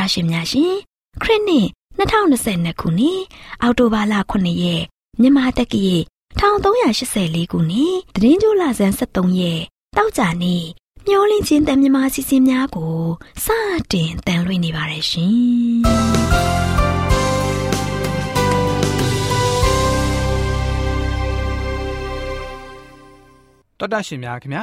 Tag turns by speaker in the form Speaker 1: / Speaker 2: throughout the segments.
Speaker 1: တော်တာရှင်များရှင်ခရစ်နှစ်2022ခုနှစ်အောက်တိုဘာလ9ရက်မြန်မာတက္ကရာ1384ခုနှစ်သတင်းကြိုလဆန်း73ရက်တောက်ကြနေ့မျောလင်းချင်းတန်မြမာစီစဉ်များကိုစတင်တန်လွှင့်နေပါတယ်ရှင်
Speaker 2: တော်တာရှင်များခင်ဗျာ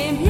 Speaker 1: came here.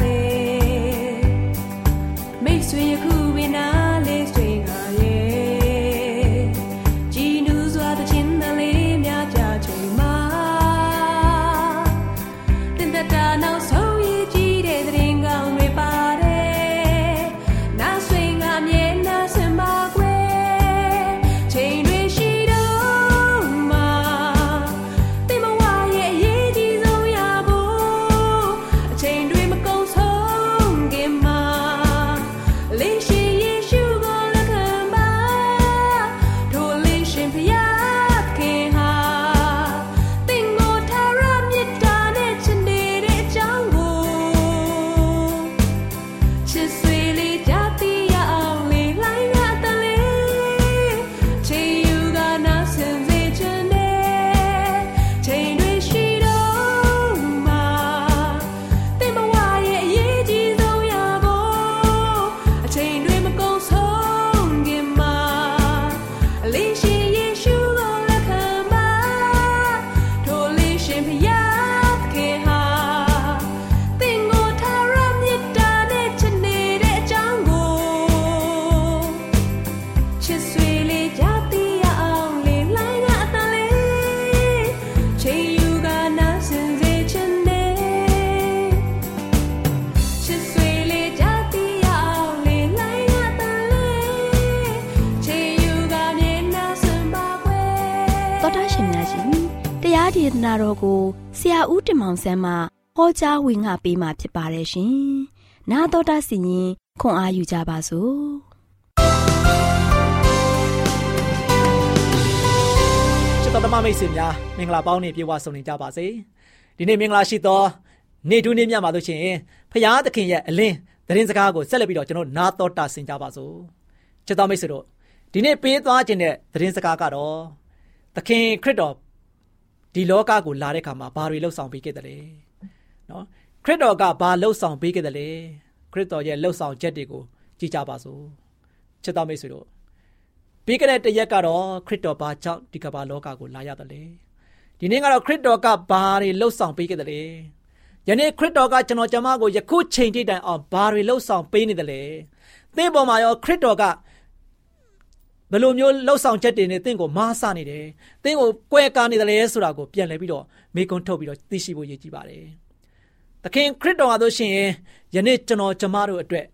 Speaker 1: ေ ရာဦးတင်မောင်ဆန်းမှဟောကြားဝင်ငါပေးมาဖြစ်ပါတယ်ရှင်။나တော်တာစီရင်ခွန်အားယူကြပါစို့။
Speaker 3: ချစ်တ တော်ဓမ္မမိတ်ဆွေများမင်္ဂလာပေါင်းနေပြေဝဆုံနေကြပါစေဒီနေ့မင်္ဂလာရှိသောနေ့ထူးနေ့မြတ်မှာလို့ရှိရင်ဖရာသခင်ရဲ့အလင်းသတင်းစကားကိုဆက်လက်ပြီးတော့ကျွန်တော်နာတော်တာဆင်ကြပါစို့ချစ်တော်မိတ်ဆွေတို့ဒီနေ့ပေးသွားခြင်းတဲ့သတင်းစကားကတော့သခင်ခရစ်တော် ဒီလောကကိုလာတဲ့အခါမှာဘာတွေလှုပ်ဆောင်ပေးခဲ့တယ်လဲနော်ခရစ်တော်ကဘာလှုပ်ဆောင်ပေးခဲ့တယ်လဲခရစ်တော်ရဲ့လှုပ်ဆောင်ချက်တွေကိုကြည့်ကြပါစို့ချစ်တော်မိတ်ဆွေတို့ပြီးခဲ့တဲ့တရက်ကတော့ခရစ်တော်ဘာကြောင့်ဒီကမ္ဘာလောကကိုလာရတယ်လဲဒီနေ့ကတော့ခရစ်တော်ကဘာတွေလှုပ်ဆောင်ပေးခဲ့တယ်လဲယနေ့ခရစ်တော်ကကျွန်တော်ကျမကိုယခုချိန်ထိတိုင်အောင်ဘာတွေလှုပ်ဆောင်ပေးနေတယ်လဲသင်ပေါ်မှာရောခရစ်တော်က ဘယ်လိုမျိုးလှုပ်ဆောင်ချက်တွေနဲ့သင်ကိုမားဆနေတယ်သင်ကိုကွဲကားနေတယ်လဲဆိုတာကိုပြန်လည်ပြီးတော့မေကွန်းထုတ်ပြီးတော့သိရှိဖို့ရည်ကြီးပါတယ်သခင်ခရစ်တော်ဟာဆိုရှင်ယနေ့ကျွန်တော်ကျမတို့အတွက်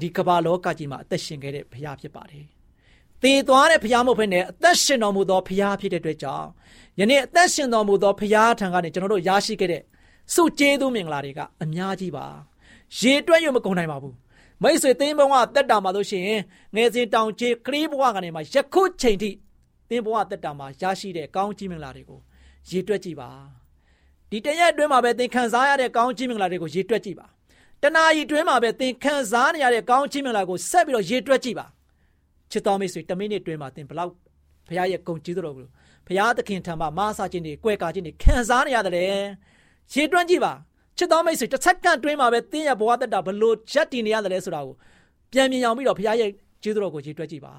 Speaker 3: ဒီကမ္ဘာလောကကြီးမှာအသက်ရှင်ခဲ့တဲ့ဘုရားဖြစ်ပါတယ်။တည်သွားတဲ့ဘုရားမဟုတ်ဘဲနဲ့အသက်ရှင်တော်မူသောဘုရားဖြစ်တဲ့အတွက်ကြောင့်ယနေ့အသက်ရှင်တော်မူသောဘုရားထံကနေကျွန်တော်တို့ရရှိခဲ့တဲ့စုကျေးဇူးမင်္ဂလာတွေကအများကြီးပါ။ရေတွက်ရမကုန်နိုင်ပါဘူး။ မိတ်ဆွေသင်းဘဝတက်တာမှာလို့ရှိရင်ငယ်စဉ်တောင်ချေကလေးဘဝကနေမှယခုချိန်ထိသင်းဘဝတက်တာမှာရရှိတဲ့ကောင်းကြီးမင်္ဂလာတွေကိုရေတွက်ကြည့်ပါ။ဒီတရက်အတွင်းမှာပဲသင်ခံစားရတဲ့ကောင်းကြီးမင်္ဂလာတွေကိုရေတွက်ကြည့်ပါ။တနာရီတွင်းမှာပဲသင်ခံစားနေရတဲ့ကောင်းချီးမင်္ဂလာကိုဆက်ပြီးတော့ရေတွက်ကြည့်ပါချစ်တော်မိတ်ဆွေ10မိနစ်တွင်းမှာသင်ဘလောက်ဘုရားရဲ့ဂုဏ်ကျေးဇူးတော်ကိုဘုရားသခင်ထံမှာမားစားခြင်းတွေ၊ကွဲကာခြင်းတွေခံစားနေရတယ်လေရေတွက်ကြည့်ပါ ချစ်တော်မိတ်ဆွေတစ်စက္ကန့်တွင်းမှာပဲသင်ရဲ့ဘဝတက်တာဘလို့ချက်တည်နေရတယ်လဲဆိုတာကိုပြန်မြင်အောင်ပြီးတော့ဘုရားရဲ့ကျေးဇူးတော်ကိုရေတွက်ကြည့်ပါ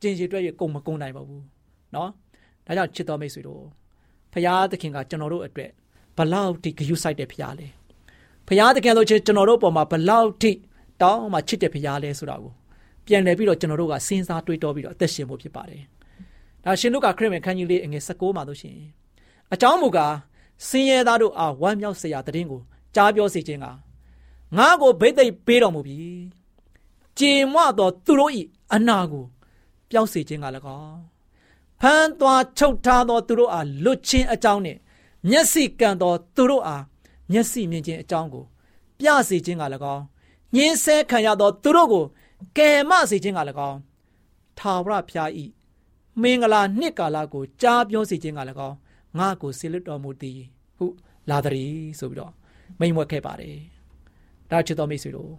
Speaker 3: ကျင်ရေတွက်ရကုန်မကုန်နိုင်ပါဘူးเนาะဒါကြောင့်ချစ်တော်မိတ်ဆွေတို့ဘုရားသခင်ကကျွန်တော်တို့အတွက်ဘလောက်ဒီဂရုစိုက်တဲ့ဘုရားလဲဖရားတကယ်လို့ချင်းကျွန်တော်တို့ပေါ်မှာဘလောက်ထိတောင်းမှချစ်တဲ့ဖရားလဲဆိုတာကိုပြန်လည်ပြီးတော့ကျွန်တော်တို့ကစဉ်းစားတွေးတောပြီးတော့အသက်ရှင်ဖို့ဖြစ်ပါတယ်။ဒါရှင်တို့ကခရစ်ဝင်ခန်းကြီးလေးအငယ်16မှာလို့ရှိရင်အကြောင်းမူကား စင်ရဲသားတို့အားဝမ်းမြောက်စရာတည်င်းကိုကြားပြောစေခြင်းကငါကိုဘိသိက်ပေးတော်မူပြီ။ကြေမွသောသူတို့၏အနာကိုပျောက်စေခြင်းက၎င်းဖမ်းသွားချုပ်ထားသောသူတို့အားလွတ်ခြင်းအကြောင်းနှင့်မျက်စိကံသောသူတို့အားမျက်စိမြင်ခြင်းအကြောင်းကို ပြစေခြင်းက၎င်းညင်းဆဲခံရသောသူတို့ကိုကယ်မစေခြင်းက၎င်းထာဝရဘုရားဤမင်္ဂလာနှစ်ကာလကိုကြားပြောစေခြင်းက၎င်း ငါ့ကိုဆေလွတ်တော်မူသည်ဟုလာသည်ဆိုပြီးတော့မိန်ဝက်ခဲ့ပါတယ်ဒါချစ်တော်မိတ်ဆွေတို့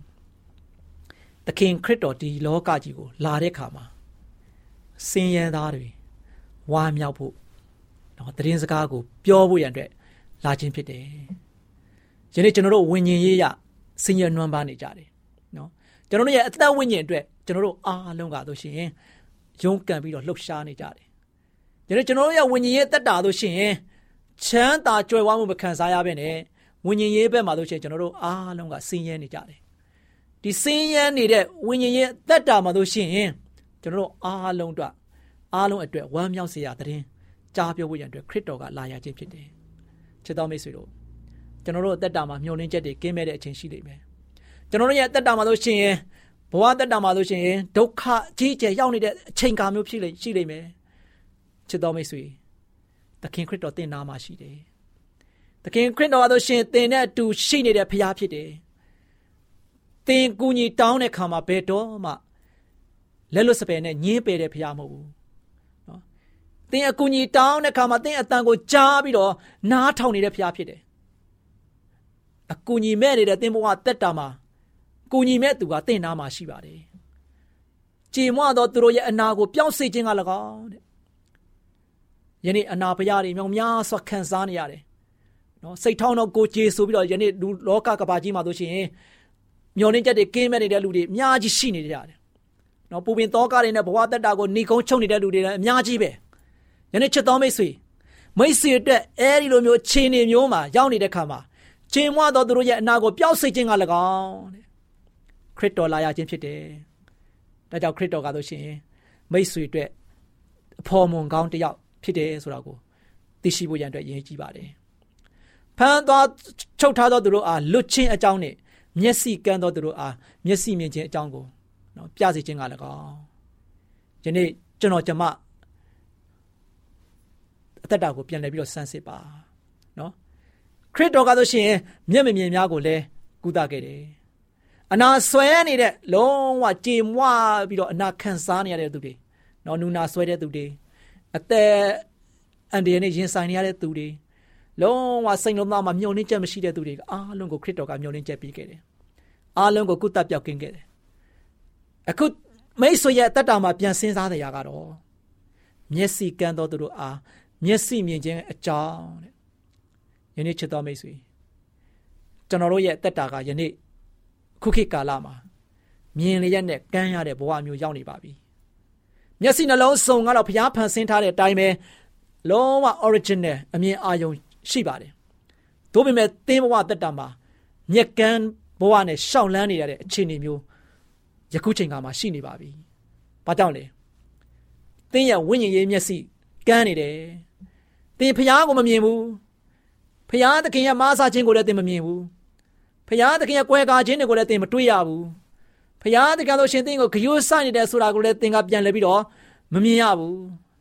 Speaker 3: သခင်ခရစ်တော်ဒီလောကကြီးကိုလာတဲ့ခါမှာစင်ရန်သားတွေဝါမြောက်ဖို့နော်တရင်စကားကိုပြောဖို့ရန်အတွက်လာခြင်းဖြစ်တယ်ယနေ့ကျွန်တော်တို့ဝိညာဉ်ရေးရဆင်းရဲနွမ်းပါနေကြတယ်နော်ကျွန်တော်တို့ရဲ့အသက်ဝိညာဉ်အတွက်ကျွန်တော်တို့အားလုံးကဆိုရှင်ရုန်းကန်ပြီးတော့လှုပ်ရှားနေကြတယ် ယနေ့ကျွန်တော်တို့ရဲ့ဝိညာဉ်ရေးတက်တာဆိုရှင်ချမ်းသာကြွယ်ဝမှုမခံစားရဘဲနဲ့ဝိညာဉ်ရေးဘက်မှာဆိုရှင်ကျွန်တော်တို့အားလုံးကဆင်းရဲနေကြတယ်ဒီဆင်းရဲနေတဲ့ဝိညာဉ်ရေးတက်တာမှာဆိုရှင်ကျွန်တော်တို့အားလုံးအတွက်အားလုံးအတွက်ဝမ်းမြောက်စေရတဲ့ကြားပြောဖို့ရန်အတွက်ခရစ်တော်ကလာရခြင်းဖြစ်တယ်ချစ်တော်မိတ်ဆွေတို့ကျွန်တော်တို့အသက်တာမှာမျှော်လင့်ချက်တွေကင်းမဲ့တဲ့အချိန်ရှိလိမ့်မယ်ကျွန်တော်တို့ရဲ့အသက်တာမှာဆိုရှင်ဘဝအသက်တာမှာဆိုရှင်ဒုက္ခကြီးကျယ်ရောက်နေတဲ့အချိန်ကာမျိုးဖြစ်လိမ့်ရှိလိမ့်မယ် ချစ်တော်မိတ်ဆွေသခင်ခရစ်တော်တင်နာမှာရှိတယ်သခင်ခရစ်တော်ဆိုရှင်သင်နဲ့အတူရှိနေတဲ့ဖခင်ဖြစ်တယ်သင်ကူညီတောင်းတဲ့ခါမှာဘယ်တော့မှလက်လွတ်စပယ်နဲ့ညင်းပယ်တဲ့ဖခင်မဟုတ်ဘူးနော်သင်အကူညီတောင်းတဲ့ခါမှာသင်အတန်ကိုကြားပြီးတော့နားထောင်နေတဲ့ဖခင်ဖြစ်တယ်အကူညီမဲ့နေတဲ့သင်ဘဝတက်တာမှာကူညီမဲ့သူကတင့်နာမှာရှိပါတယ်။ကြေမွသောသူတို့ရဲ့အနာကိုပြောင်းစေခြင်းက၎င်းတဲ့။ ယနေ့အနာဖရားတွေမြောင်များစွာခံစားနေရတယ်။နော်စိတ်ထောင်းတော့ကိုကြေဆိုပြီးတော့ယနေ့လူလောကကဘာကြီးမှာဆိုရှင်မျောလင်းချက်တွေကင်းမဲ့နေတဲ့လူတွေအများကြီးရှိနေကြတယ်။နော်ပူပင်သောကတွေနဲ့ဘဝတက်တာကိုနှီးကုန်းချုပ်နေတဲ့လူတွေလည်းအများကြီးပဲ။ယနေ့ချစ်တော်မိတ်ဆွေမိတ်ဆွေအတွက်အဲဒီလိုမျိုးခြေနေမျိုးမှာရောက်နေတဲ့ခါမှာကျင်မွသောသူတို့ရဲ့အနာကိုပျောက်စေခြင်းက၎င်းတဲ့ခရစ်တော်လာရခြင်းဖြစ်တယ်။ဒါကြောင့်ခရစ်တော်ကဆိုရှင်မိတ်ဆွေအတွက်အဖော်မွန်ကောင်းတယောက် ဖြစ်တယ်ဆိုတာကိုသိရှိဖို့ရန်အတွက်ရည်ကြီးပါတယ်။ဖန်သွားချုပ်ထားသောသူတို့အားလွတ်ချင်းအကြောင်းနဲ့မျက်စိကန်းသောသူတို့အားမျက်စိမြင်ခြင်းအကြောင်းကိုနော်ပြစေခြင်းက၎င်းယနေ့ကျွန်တော်ကျမအသက်တာကိုပြန်လည်ပြီးတော့စမ်းစစ်ပါနော်ခရစ်တော်ကဆိုရှင်မျက်မမြင်များကိုလည်းကုသခဲ့တယ်အနာဆွဲနေတဲ့လုံးဝကြေမွပြီးတော့အနာခံစားနေရတဲ့သူတွေနော်နူနာဆွဲတဲ့သူတွေ အသက်အန်ဒီယန်နဲ့ရင်ဆိုင်နေရတဲ့သူတွေလုံးဝစိတ်လုံးသားမှာမျောလင်းချက်မရှိတဲ့သူတွေကအားလုံးကိုခရစ်တော်ကမျောလင်းချက်ပေးခဲ့တယ်အားလုံးကိုကုသပြောက်ကင်းခဲ့တယ်အခုမိတ်ဆွေရဲ့တက်တာမှာပြန်စဉ်းစားတဲ့အရာကတော့မျက်စိကန်းတော်သူတို့အားမျက်စိမြင်ခြင်းအကြောင်းတဲ့ယနေ့ချစ်တော်မိတ်ဆွေကျွန်တော်တို့ရဲ့တက်တာကယနေ့ခုခေတ်ကာလမှာမြင်လျက်နဲ့ကမ်းရတဲ့ဘဝမျိုးရောက်နေပါပြီ မျက်စိနှလုံးစုံကတော့ဘုရားဖန်ဆင်းထားတဲ့အတိုင်းပဲလုံးဝ original အမြင်အာရုံရှိပါတယ်။ဒါပေမဲ့သင်ဘဝတက်တာမှာမြက်ကန်းဘဝနဲ့ရှောင်လန်းနေရတဲ့အခြေအနေမျိုးယခုချိန်ကမှရှိနေပါပြီ။ဘာကြောင့်လဲ။သင်ရဲ့ဝိညာဉ်ရေးမျက်စိကန်းနေတယ်။သင်ဖျားကိုမမြင်ဘူး။ဖျားသခင်ရဲ့မားစားခြင်းကိုလည်းသင်မမြင်ဘူး။ဖျားသခင်ရဲ့ကွယ်ကာခြင်းတွေကိုလည်းသင်မတွေ့ရဘူး။ ဖျားသခင်တို့ရှင်သင်ကိုဂယိုးဆိုင်နေတယ်ဆိုတာကိုလည်းသင်ကပြန်လဲပြီးတော့မမြင်ရဘူး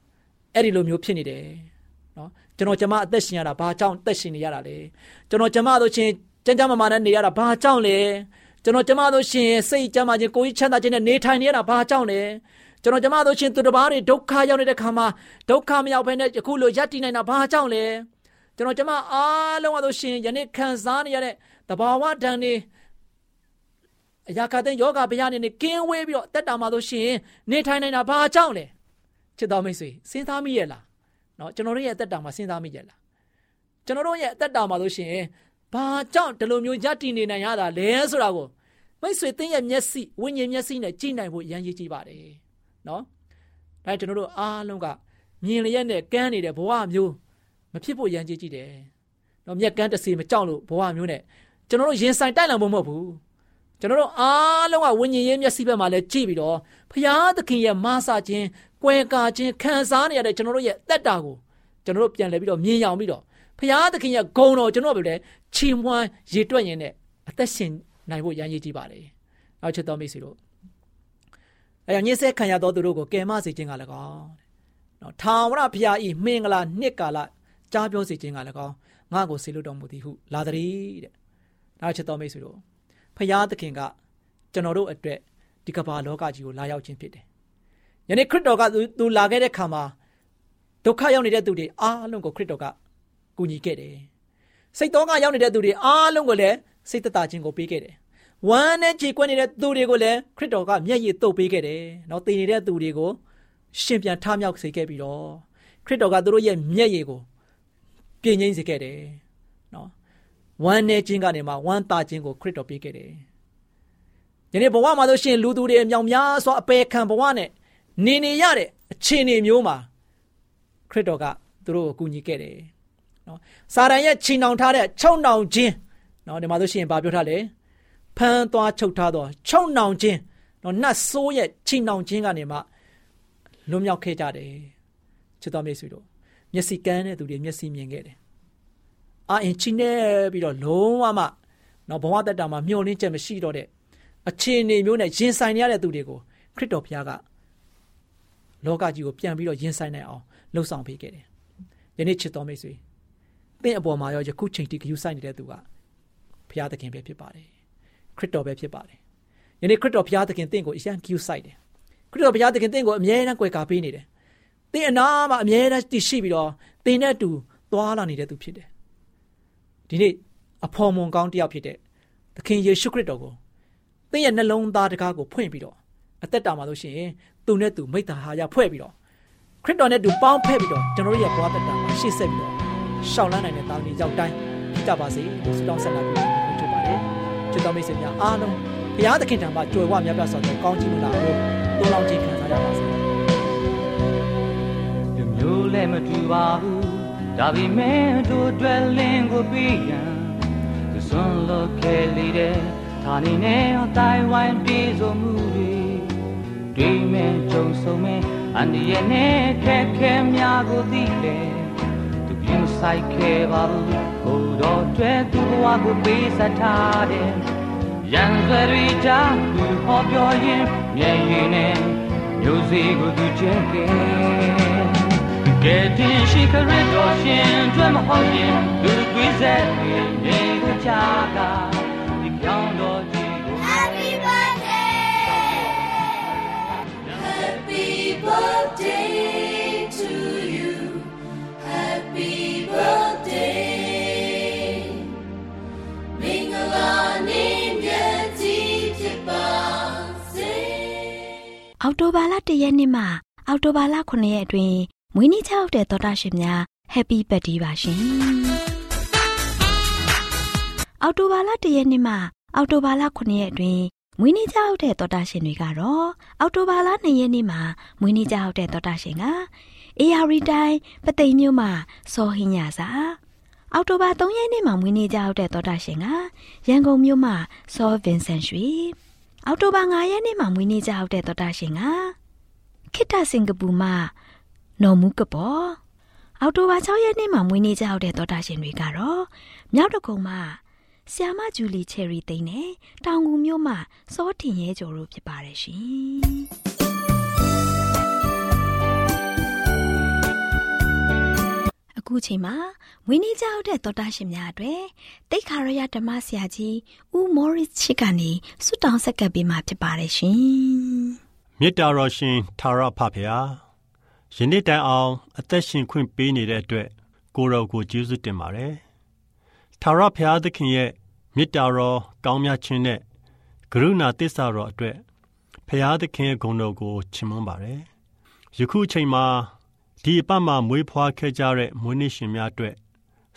Speaker 3: ။အဲ့ဒီလိုမျိုးဖြစ်နေတယ်။နော်ကျွန်တော်ကျမအသက်ရှင်ရတာဘာကြောင့်အသက်ရှင်နေရတာလဲကျွန်တော်ကျမတို့ချင်းကြမ်းကြမ်းမာမာနဲ့နေရတာဘာကြောင့်လဲကျွန်တော်ကျမတို့ရှင်စိတ်ကြမ်းမာခြင်းကိုယ်ကြီးချမ်းသာခြင်းနဲ့နေထိုင်နေရတာဘာကြောင့်လဲကျွန်တော်ကျမတို့ရှင်သူတစ်ပါးတွေဒုက္ခရောက်နေတဲ့ခါမှာဒုက္ခမရောက်ဘဲနဲ့ယခုလိုရပ်တည်နိုင်တာဘာကြောင့်လဲကျွန်တော်ကျမအားလုံးကတို့ရှင်ယနေ့ခံစားနေရတဲ့တဘာဝဒဏ်တွေ အရာကတဲ့ယောဂဗျာနေနေကင်းဝေးပြီးတော့တက်တာမှာတို့ရှင်နေထိုင်နိုင်တာဘာကြောင့်လဲချစ်တော်မိတ်ဆွေစဉ်းစားမိရဲ့လားနော်ကျွန်တော်တို့ရဲ့အသက်တာမှာစဉ်းစားမိကြလားကျွန်တော်တို့ရဲ့အသက်တာမှာလို့ရှိရင်ဘာကြောင့်ဒီလိုမျိုးယက်တည်နေနိုင်ရတာလဲဆိုတာကိုမိတ်ဆွေသင်ရဲ့မျက်စိဝိညာဉ်မျက်စိနဲ့ကြည့်နိုင်ဖို့ရန်ရည်ကြည့်ပါတယ်နော်ဒါကျွန်တော်တို့အားလုံးကမြင်လျက်နဲ့ကန်းနေတဲ့ဘဝမျိုးမဖြစ်ဖို့ရန်ကြည့်ကြည့်တယ်နော်မျက်ကန်းတစ်စီမကြောက်လို့ဘဝမျိုးနဲ့ကျွန်တော်တို့ရင်ဆိုင်တိုက်လာဖို့မဟုတ်ဘူး ကျွန်တော်တို့အားလုံးကဝိညာဉ်ရေးမျက်စိဘက်မှာလည်းကြည့်ပြီးတော့ဖရာသခင်ရဲ့မဆာခြင်းကွယ်ကာခြင်းခံစားနေရတဲ့ကျွန်တော်တို့ရဲ့တက်တာကိုကျွန်တော်တို့ပြန်လဲပြီးတော့မြင်ရောက်ပြီးတော့ဖရာသခင်ရဲ့ဂုဏ်တော်ကျွန်တော်တို့လည်းချီးမွမ်းရေတွက်ရင်းနဲ့အသက်ရှင်နိုင်ဖို့ရန်ရည်ကြည့်ပါလေ။နောက်ချက်တော်မိတ်ဆွေတို့အဲညစ်ဆက်ခံရသောသူတို့ကိုကယ်မစေခြင်းကလည်းကောင်းနော်ထာဝရဘုရားဤမင်္ဂလာနှစ်ကာလကြားပြောစေခြင်းကလည်းကောင်းငါ့ကိုဆေလွတ်တော်မူသည်ဟုလာတည်းတဲ့။နောက်ချက်တော်မိတ်ဆွေတို့ ဖရာသခင်ကကျွန်တော်တို့အတွက်ဒီကမ္ဘာလောကကြီးကိုလာရောက်ခြင်းဖြစ်တယ်ယနေ့ခရစ်တော်ကသူလာခဲ့တဲ့ခါမှာဒုက္ခရောက်နေတဲ့သူတွေအားလုံးကိုခရစ်တော်ကကူညီခဲ့တယ်။စိတ်တော်ကရောက်နေတဲ့သူတွေအားလုံးကိုလည်းစိတ်တသာခြင်းကိုပေးခဲ့တယ်။ဝမ်းနဲ့ကြေကွက်နေတဲ့သူတွေကိုလည်းခရစ်တော်ကမျက်ရည်တုပ်ပေးခဲ့တယ်။နော်တည်နေတဲ့သူတွေကိုရှင်ပြန်ထမြောက်စေခဲ့ပြီးတော့ခရစ်တော်ကသူတို့ရဲ့မျက်ရည်ကိုပြင်းငိမ့်စေခဲ့တယ်။နော် ဝမ်းနဲ့ခြင်းကနေမှဝမ်းသာခြင်းကိုခရစ်တော်ပေးခဲ့တယ်။ယနေ့ဘဝမှာဆိုရှင်လူသူတွေအမြောင်များစွာအပေခံဘဝနဲ့နေနေရတဲ့အခြေအနေမျိုးမှာခရစ်တော်ကသူတို့ကိုကူညီခဲ့တယ်နော်စာရန်ရဲ့ချိန်နှောင်ထားတဲ့ချုံနှောင်ခြင်းနော်ဒီမှာဆိုရှင်ဘာပြောထားလဲဖမ်းသွားချုပ်ထားတော့ချုံနှောင်ခြင်းနော်နတ်ဆိုးရဲ့ချိန်နှောင်ခြင်းကနေမှလွတ်မြောက်ခဲ့ကြတယ်ချစ်တော်မိတ်ဆွေတို့မျက်စိကန်းတဲ့သူတွေမျက်စိမြင်ခဲ့တယ် အာအင်ချိနေပြီးတော့လုံးဝမှနော်ဘဝတတ္တာမှာမျောလင်းချက်မရှိတော့တဲ့အခြေအနေမျိုးနဲ့ရင်ဆိုင်ရတဲ့သူတွေကိုခရစ်တော်ဘုရားကလောကကြီးကိုပြန်ပြီးတော့ရင်ဆိုင်နိုင်အောင်လှုပ်ဆောင်ပေးခဲ့တယ်။ယနေ့ချစ်တော်မိတ်ဆွေသင်အပေါ်မှာရောယခုချိန်ထိဂရုစိုက်နေတဲ့သူကဘုရားသခင်ပဲဖြစ်ပါတယ်။ခရစ်တော်ပဲဖြစ်ပါတယ်။ယနေ့ခရစ်တော်ဘုရားသခင်သင်ကိုအရန်ဂရုစိုက်တယ်။ခရစ်တော်ဘုရားသခင်သင်ကိုအမြဲတမ်းကြွယ်ကာပေးနေတယ်။သင်အနာမှာအမြဲတမ်းတည်ရှိပြီးတော့သင်နဲ့အတူသွားလာနေတဲ့သူဖြစ်တယ်။ ဒီနေ့အဖော်မွန်ကောင်းတယောက်ဖြစ်တဲ့သခင်ယေရှုခရစ်တော်ကိုသင်ရဲ့နှလုံးသားတကားကိုဖွင့်ပြီးတော့အသက်တာမှာလို့ရှိရင်သူနဲ့သူမိတ္တာဟာရဖွဲ့ပြီးတော့ခရစ်တော်နဲ့သူပေါင်းဖက်ပြီးတော့ကျွန်တော်တို့ရဲ့ဘဝသက်တာမှာရှေ့ဆက်ပြီးတော့ရှောင်လန်းနိုင်တဲ့တာဝန်ရောက်တိုင်းဖြစ်ကြပါစေလို့ဆုတောင်းဆက်လာပြီးချစ်ပါတယ်ချစ်တော်မိတ်ဆွေများအားလုံးဘုရားသခင်ထံမှာကြွယ်ဝမြတ်ပြတ်စွာသောကောင်းချီးမလာကိုတိုးလောင်းခြင်းခံစားရပါစေ
Speaker 4: လူမျိုးလည်းမတူပါဘူး ဒါပေမဲ့တို့တွေ့လင်းကိုပြီးရန်သူစွန့်လို့ခဲလေးတဲ့ဌာနေနဲ့အတိုင်းဝိုင်းပြေဆုံးမှုတွေတွေ့မဲ့ကြုံဆုံမဲ့အန္တရာယ်နဲ့ခက်ခဲများကိုသိတယ်သူပြင်းဆိုင်ခဲ့ပါဘူးဟိုတော့တွေ့သူဘဝကိုပေးဆက်ထားတယ်ရန်စွဲရီချာသူဟောပြောရင်မျက်ရည်နဲ့မျိုးစေ့ကိုသူကျဲ ကယ်တင်ရှိခရစ်တော်ရှင်တွေ့မဟုတ်ရင်လူသွေးဆက်တွေနေကြချာကဒီကြောင်တော်ကြီးကို Happy
Speaker 5: birthday Happy birthday to you
Speaker 4: Happy birthday မင်္ဂလာနေ့မြတ်ကြီးဖြစ်ပါစေ
Speaker 6: အောက်တိုဘာလ1ရက်နေ့မှာအောက်တိုဘာလ9ရက်အတွင်း မွေးနေ့ကြောက်တဲ့သောတာရှင်များ Happy Birthday ပါရှင်။အောက်တိုဘာလ၁ရက်နေ့မှအောက်တိုဘာလ9ရက်အတွင်းမွေးနေ့ကြောက်တဲ့သောတာရှင်တွေကတော့အောက်တိုဘာလ2ရက်နေ့မှာမွေးနေ့ကြောက်တဲ့သောတာရှင်ကအေယာရီတိုင်းပသိမ်မြို့မှာစောဟင်းညစာအောက်တိုဘာ3ရက်နေ့မှာမွေးနေ့ကြောက်တဲ့သောတာရှင်ကရန်ကုန်မြို့မှာစောဗင်ဆန်ရွှေအောက်တိုဘာ9ရက်နေ့မှာမွေးနေ့ကြောက်တဲ့သောတာရှင်ကခိတစင်ကာပူမှာ နော်မူကပေါ်အောက်တိုဘာ6ရက်နေ့မှာမွေးနေ့ကြောက်တဲ့သောတာရှင်တွေကတော့မြောက်တကုံမှာဆီယာမဂျူလီချယ်ရီသိန်းနဲ့တောင်ကူမြို့မှာစောထင်ရဲကျော်တို့ဖြစ်ပါတယ်ရှင်အခုချိန်မှာဝင်းနေကြောက်တဲ့သောတာရှင်များအတွက်တိတ်ခါရရဓမ္မဆရာကြီးဦးမော်ရစ်ချစ်ကနေဆုတောင်းဆက်ကပ်ပေးมาဖြစ်ပါတယ်ရှင်
Speaker 5: မေတ္တာတော်ရှင်သာရဖဖရာ ယနေ့တိုင်အောင် အသက်ရှင်ခွင့်ပေးနေတဲ့အတွက်ကိုတော်ကိုကျေးဇူးတင်ပါတယ်ထာဝရဘုရားသခင်ရဲ့မေတ္တာတော်ကောင်းမြတ်ခြင်းနဲ့ကရုဏာတစ္ဆာတော်အတွက်ဘုရားသခင်ရဲ့ဂုဏ်တော်ကိုချီးမွမ်းပါတယ်။ယခုအချိန်မှာဒီအပတ်မှာမွေးဖွားခဲ့ကြတဲ့မွေးနေ့ရှင်များအတွက်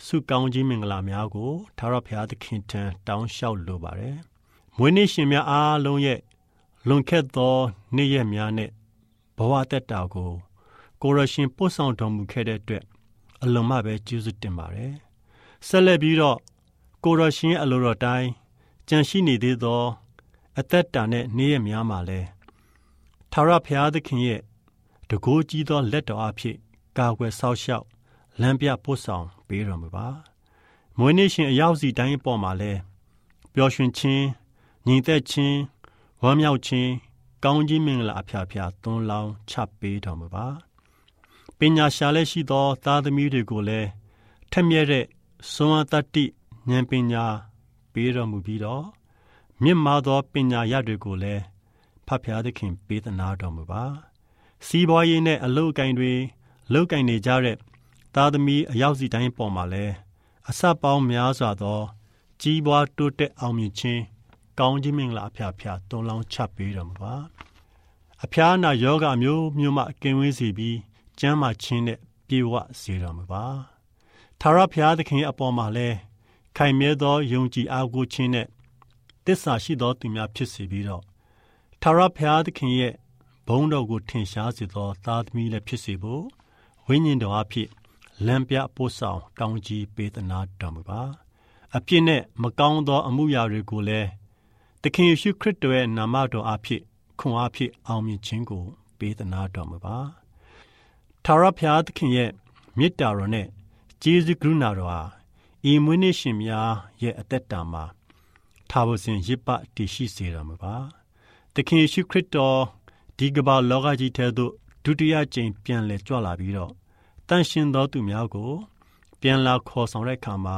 Speaker 5: ဆုကောင်းခြင်းမင်္ဂလာများကိုထာဝရဘုရားသခင်ထံတောင်းလျှောက်လိုပါတယ်။မွေးနေ့ရှင်များအားလုံးရဲ့လွန်ခဲ့သော နေ့ရက်များနဲ့ဘဝတက်တာကို ကိုရရှင်ပို့ဆောင်တော်မူခဲ့တဲ့အတွက်အလွန်မှပဲကျေးဇူးတင်ပါတယ်။ဆက်လက်ပြီးတော့ကိုရရှင်အလိုတော်တိုင်းကြံရှိနေသေးသော အသက်တာနဲ့နေ့ရက်များမှာလဲထာဝရဘုရားသခင်ရဲ့တကိုးကြီးသောလက်တော်အဖြစ်ကာကွယ်ဆောက်ရှောက်လမ်းပြပို့ဆောင်ပေးတော်မူပါမွေးနေ့ရှင်အရောက်စီတိုင်းအပေါ်မှာလဲပျော်ရွှင်ခြင်းညီသက်ခြင်းဝမ်းမြောက်ခြင်းကောင်းကြီးမင်္ဂလာအဖျားဖျားသွန်းလောင်းချပေးတော်မူပါ ပညာရှာလက်ရှိသော သားသမီးတွေကိုလည်းထက်မြက်တဲ့စွမ်းအားတတ္တိဉာဏ်ပညာပေးတော်မူပြီးတော့မြင့်မားသောပညာရတွေကိုလည်းဖဖျားသခင်ပေးသနာတော်မူပါစီးပွားရေးနဲ့အလုပ်အကင်တွေလုပ်ကင်နေကြတဲ့သားသမီးအယောက်စီတိုင်းပေါ်မှာလဲအဆက်ပေါင်းများစွာသော ကြီးပွားတိုးတက်အောင်မြင်ခြင်းကောင်းခြင်းမင်္ဂလာအဖျားဖျားတွန်းလောင်းချပေးတော်မူပါအဖျားနာယောဂမျိုးမျိုးမှကင်ဝေးစေပြီး ကျမ်းမာခြင်းနဲ့ပြေဝစေတော်မူပါသာရဖျားသခင်အပေါ်မှာလဲခိုင်မြဲသောယုံကြည်အားကိုးခြင်းနဲ့တစ္ဆာရှိသောသူများဖြစ်စေပြီးတော့ထာဝရဘုရားသခင်ရဲ့ဘုန်းတော်ကိုထင်ရှားစေသောသားသမီးလည်းဖြစ်စေဖို့ဝိညာဉ်တော်အဖြစ်လမ်းပြပို့ဆောင်ကောင်းကြီးပေးသနာတော်မူပါအပြစ်နဲ့မကောင်းသောအမှုရာတွေကိုလည်းသခင်ယေရှုခရစ်တော်ရဲ့နာမတော်အဖြစ်ခွန်အားဖြင့်အောင်မြင်ခြင်းကိုပေးသနာတော်မူပါ ထာဝရဘုရားသခင်ရဲ့မေတ္တာတော်နဲ့ကျေးဇူးကရုဏာတော်ဟာဤမွေးနေ့ရှင်များရဲ့အသက်တာမှာထာဝစဉ်ရစ်ပတည်ရှိစေတော်မူပါ။သခင်ယေရှုခရစ်တော်ဒီကမ္ဘာလောကကြီးထဲသို့ဒုတိယကြိမ်ပြန်လည်ကြွလာပြီးတော့တန်ရှင်သောသူများကို ပြန်လာခေါ်ဆောင်တဲ့အခါမှာ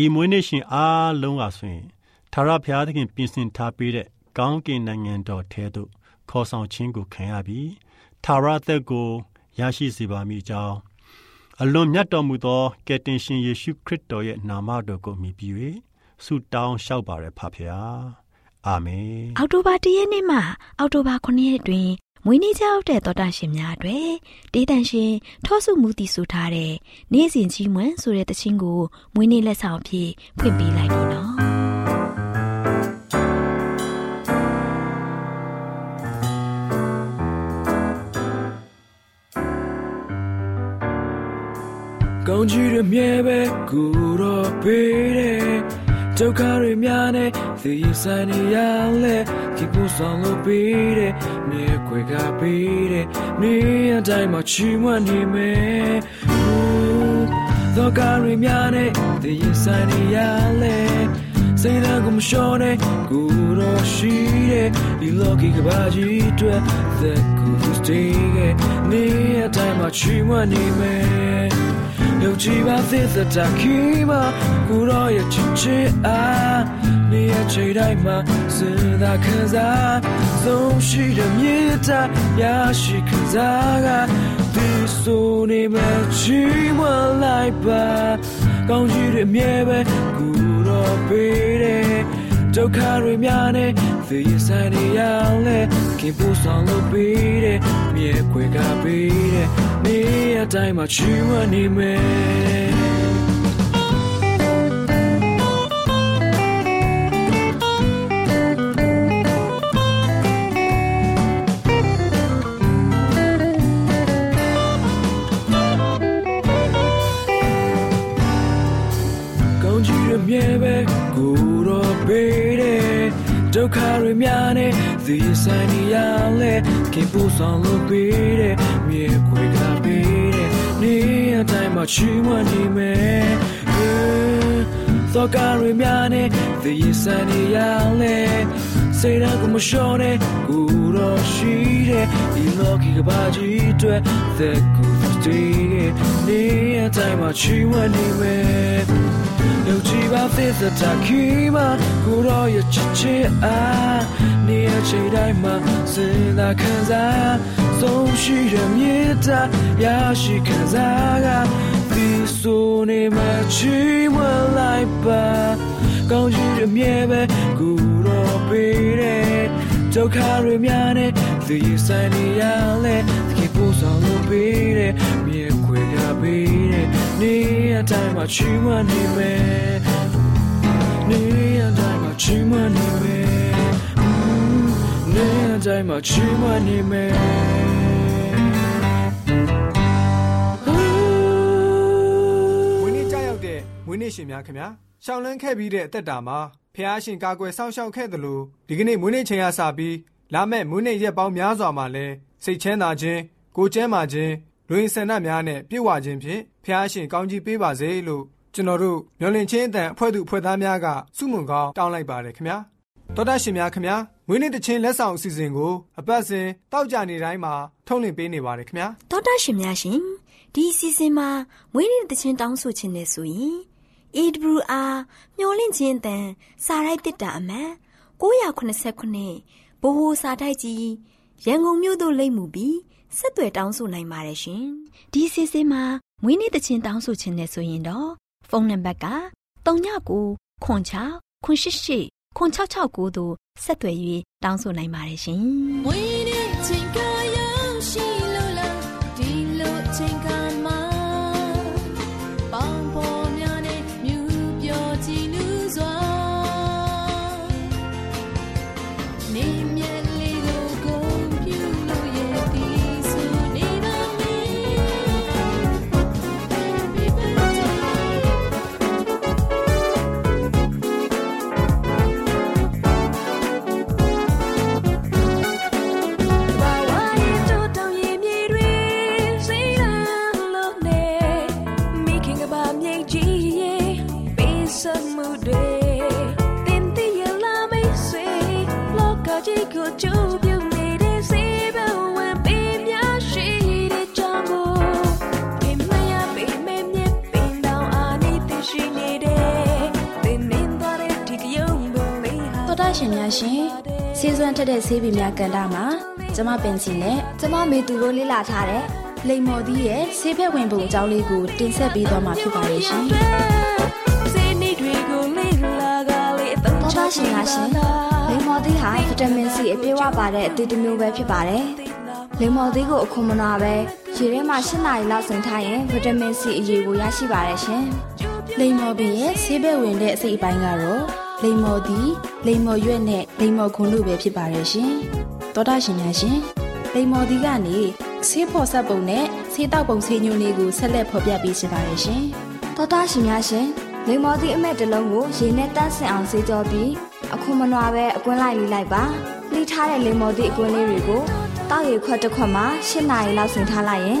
Speaker 5: ဤမွေးနေ့ရှင်အားလုံးဟာဆိုရင်သာရဘုရားသခင်ပြင်ဆင်ထားပေးတဲ့ကောင်းကင်နိုင်ငံတော်ထဲသို့ခေါ်ဆောင်ခြင်းကိုခံရပြီးသာရသက်ကို ရရှိစေပါမည်ကြောင်းအလွန်မြတ်တော်မူသောကယ်တင်ရှင်ယေရှုခရစ်တော်ရဲ့နာမတော်ကိုမြည်ပြီး၍ဆုတောင်းလျှောက်ပါရဖဖျားအာမင်
Speaker 6: အောက်တိုဘာ၁ရက်နေ့မှအောက်တိုဘာ9ရက်တွင်မွေးနေ့ကြောက်တဲ့သောတာရှင်များအတွက်ဒေသန်ရှင်ထောစုမှုတည်ဆူထားတဲ့နေ့စဉ်ကြီးမွန်းဆိုတဲ့တခြင်းကိုမွေးနေ့လက်ဆောင်ဖြစ်ဖွင့်ပေးလိုက်ပြီနော်
Speaker 7: ကောင်းကြီးရမြဲပဲကိုတော့ပေးတယ်ဒုက္ခတွေများနေသေရဆိုင်နေရလဲဒီကိုဆောင်လို့ပေးတယ်မြေခွေကပေးတယ်နေအတိုင်းမှာချီးမွမ်းနေမယ်ဒုက္ခတွေများနေသေရဆိုင်နေရလဲစိတ်ဓာတ်ကိုမလျှော့နဲ့ကိုတော့ရှိတယ်ဒီလောကီကဘာကြီးတွေသက်ကိုစတေးကနေအတိုင်းမှာချီးမွမ်းနေမယ် ယုံကြည်ပါသေးစတာခီမကိုရောရဲ့ချစ်ချစ်အားနေရချေတိုင်းမှာစသာခံစားဆုံးရှိတဲ့မြေတာရရှိခံစားကဒီဆိုနေမဲ့ချီးမလိုက်ပါကောင်းကြီးတွေအမြဲပဲကိုရောပေးတယ်ဒဒုက္ခတွေများနဲ့သေရဆိုင်နေရလဲခင်ပူဆောင်လို့ပြီးတဲ့မြေခွေကပြီးတဲ့နေအ တိုင်းမှာချီးဝှနေမယ်ကောင်းကြီးရမြဲပဲကိုတော့ပေးတဲ့ဒုက္ခတွေများနဲ့သေရဆိုင်နေရလဲခင်ပူဆောင်လို့ပြီးတဲ့မြေခွေကပြီးတဲ့ နေအတိုင်းမှာချီးဝှနေမယ်သောကရများနဲ့သေရဆိုင်နေရလဲစေရကမလျှော်နဲ့ကိုတော့ရှိတဲ့ဒီလောကီကဘာကြီးအတွက်သက်ကိုတည်တဲ့နေအတိုင်းမှာချီးဝှနေမယ်ယုံကြည်ပါသစ္စာတခိမကိုရောရဲ့ချစ် ချစ်အားနေအချိန်တိုင်းမှာစဉ်းစားခံစားဆုံးရှိတဲ့မြေတာရရှိခံစားကဒီဆိုနေမှချီးမွမ်းလိုက်ပါကောင်းကြီးရမြဲပဲကိုရောပေးတဲ့ဒုက္ခတွေများနဲ့သူရင်ဆိုင်နေရလဲတကယ်ပို့ဆောင်လို့ပေးတဲ့မြေခွေကပေးတဲ့နေအတိုင်းမှာချီးမွမ်းနေမယ်နေအတိုင်းမှာချီးမွမ်းနေမယ် နေအတိုင်းမှာချီးမွမ်းနေမယ်
Speaker 2: မွေးနေ့ကြောက်ရောက်တဲ့မွေးနေ့ရှင်များခင်ဗျာရှောင်းလန်းခဲ့ပြီးတဲ့အသက်တာမှာဖះရှင်ကာကွယ်စောင့်ရှောက်ခဲ့သလိုဒီကနေ့မွေးနေ့ချိန်ရစပြီးလာမဲ့မွေးနေ့ရက်ပေါင်းများစွာမှာလဲစိတ်ချမ်းသာခြင်းကိုယ်ကျန်းမာခြင်းလူရင်ဆန္ဒများနဲ့ပြည့်ဝခြင်းဖြင့်ဖះရှင်ကောင်းကြီးပေးပါစေလို့ကျွန်တော်တို့မျော်လင့်ခြင်းအတန်အဖွဲ့သူအဖွဲ့သားများကစုမုံကောင်းတောင်းလိုက်ပါတယ်ခင်ဗျာတော်တာရှင်များခင်ဗျာ မွေးနေ့တခြင်းလက်ဆောင်အစီအစဉ်ကိုအပတ်စဉ်တောက်ကြနေတိုင်းမှာထုတ်လွှင့်ပေးနေပါတယ်ခင်ဗျာ
Speaker 1: တော်တာရှင်များရှင်ဒီအစီအစဉ်မှာမွေးနေ့တခြင်းတောင်းဆိုခြင်းနဲ့ဆိုရင် AWR မျော်လင့်ခြင်းအတန်စာရိုက်တစ်တာအမှန်989ဘိုဟိုစာတိုက်ကြီးရန်ကုန်မြို့သို့လိမ့်မှုပြီးဆက်သွယ်တောင်းဆိုနိုင်ပါတယ်ရှင်ဒီအစီအစဉ်မှာမွေးနေ့တခြင်းတောင်းဆိုခြင်းနဲ့ဆိုရင်တော့ဖုန်းနံပါတ်က39ခွန်6ခွန်88ခွန်669တို့ ဆက်သွယ်၍တောင်းဆိုနိုင်ပါတယ်ရှင်
Speaker 8: တဲ့ဆေးပင်များကန်တာမှာကျမပင်ချင်နဲ့
Speaker 9: ကျမမေသူတို့လေ့လာထားတဲ့
Speaker 8: လိမ္မော်သီးရဲ့ဆေးဖက်ဝင်ပုံအကြောင်းလေးကိုတင်ဆက်ပေးသွားမှာဖြစ်ပါရဲ့ရှင်
Speaker 10: စေနေတွေကိုလေ့လာကလေးအသုံး
Speaker 9: တော်
Speaker 10: ချ
Speaker 9: တာရှင်များရှင်လိမ္မော်သီးဟာဗီတာမင်စီအပြည့်အဝပါတဲ့အသီးတစ်မျိုးပဲဖြစ်ပါတယ်လိမ္မော်သီးကိုအခွန်မနာပဲရေထဲမှာ၈နာရီလောက်စင်ထားရင်ဗီတာမင်စီအရည်ကိုရရှိပါတယ်ရှင်
Speaker 8: လိမ္မော်ပင်ရဲ့ဆေးဖက်ဝင်တဲ့အစိတ်အပိုင်းကတော့ လိမ္မော်သီးလိမ္မော်ရွက်နဲ့လိမ္မော်ခွန်တို့ပဲဖြစ်ပါရဲ့ရှင်တော်တာရှင်များရှင်လိမ္မော်သီးကနေဆေးဖော်ဆက်ပုံနဲ့ဆေးတောက်ပုံဆေးညွှန်းလေးကိုဆက်လက်ဖော်ပြပေးရှင်ပါရဲ့ရှင်
Speaker 9: တော်တာရှင်များရှင်လိမ္မော်သီးအမက်တစ်လုံးကိုရေနဲ့တန့်စင်အောင်ဆေးကြောပြီးအခွန်မနာပဲအကွင်းလိုက်လေးလိုက်ပါလှီးထားတဲ့လိမ္မော်သီးအကွင်းလေးတွေကိုတောက်ရခွက်တစ်ခွက်မှာ၈နာရီလောက်စင်ထားလိုက်ရင်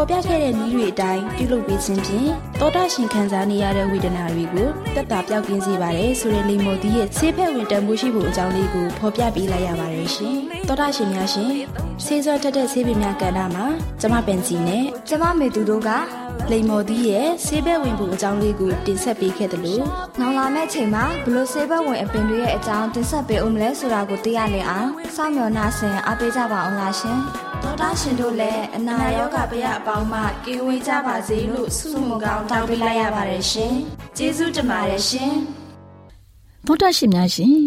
Speaker 8: ဖော်ပြခဲ့တဲ့နည်းတွေအတိုင်းပြုလုပ်ပေးခြင်းဖြင့်တောတာရှင်ခံစားနေရတဲ့ဝေဒနာတွေကိုတက်တာပြောက်ကင်းစေပါတယ်ဆိုတဲ့လိမ္မော်သီးရဲ့ဆေးဖက်ဝင်တန်ဖိုးရှိဖို့အကြောင်းလေးကိုဖော်ပြပေးလိုက်ရပါတယ်ရှင်တောတာရှင်များရှင်ဆေးစောတက်တဲ့ဆေးပင်များကဏ္ဍမှာကျမပင်စီနဲ့
Speaker 9: ကျမမေသူတို့က
Speaker 8: လိမ္မော်သီးရဲ့ဆေးဘက်ဝင်ဖို့အကြောင်းလေးကိုတင်ဆက်ပေးခဲ့တယ်လို့
Speaker 9: နောက်လာမယ့်ချိန်မှာဘလို့ဆေးဘက်ဝင်အပင်တွေရဲ့အကြောင်းတင်ဆက်ပေးဦးမလဲဆိုတာကိုသိရလင်အောင်စောင့်မျှော်နှားဆင်အားပေးကြပါအောင်လားရှင် ဒေါက်တာရှင်တို့လည်းအနာရောဂါပြရအပေါင်းမှကင်းဝေးကြပါစေလို့ဆုမွန်ကောင်းတောင်းပေးလိုက်ရပါတယ်ရှင်ကျေးဇူးတင်ပါတယ်ရှင်
Speaker 11: သောတာရှင်များရှင်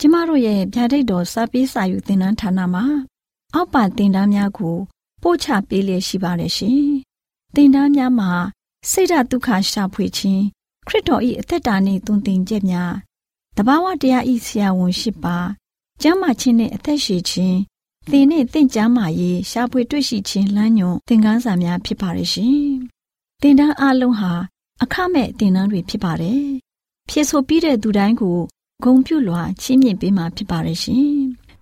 Speaker 11: ကျမတို့ရဲ့ဗျာဒိတ်တော်စပေးစာယူသင်တန်းဌာနမှာ အောက်ပါသင်တန်းများကိုပို့ချပေးလျက်ရှိပါတယ်ရှင်သင်တန်းများမှာစိတ်ဓာတ်ဒုက္ခရှာဖွေခြင်းခရစ်တော်၏အသက်တာနှင့်သွန်သင်ချက်များတဘာဝတရားဤဆရာဝန်ရှိပါကျမ်းမာခြင်းနှင့်အသက်ရှည်ခြင်း သင်နှင့်သင်ကျမ်းမာရေးရှာဖွေတွေ့ရှိခြင်းလမ်းညွန်သင်ခန်းစာများဖြစ်ပါရဲ့ရှင်သင်တန်းအလုံးဟာအခမဲ့သင်တန်းတွေဖြစ်ပါတယ်ဖြစ်ဆိုပြီးတဲ့သူတိုင်းကိုဂုံပြုလွှာချီးမြှင့်ပေးမှာဖြစ်ပါရဲ့ရှင်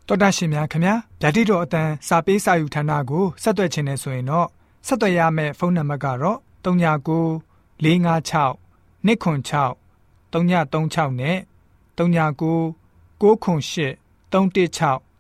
Speaker 2: တော်တာရှင်များခင်ဗျာဓာတိတော်အတန်းစာပေးစာယူဌာနကိုဆက်သွယ်ခြင်းနဲ့ဆိုရင်တော့ဆက်သွယ်ရမယ့်ဖုန်းနံပါတ်ကတော့39 656 296 336နဲ့39 98 316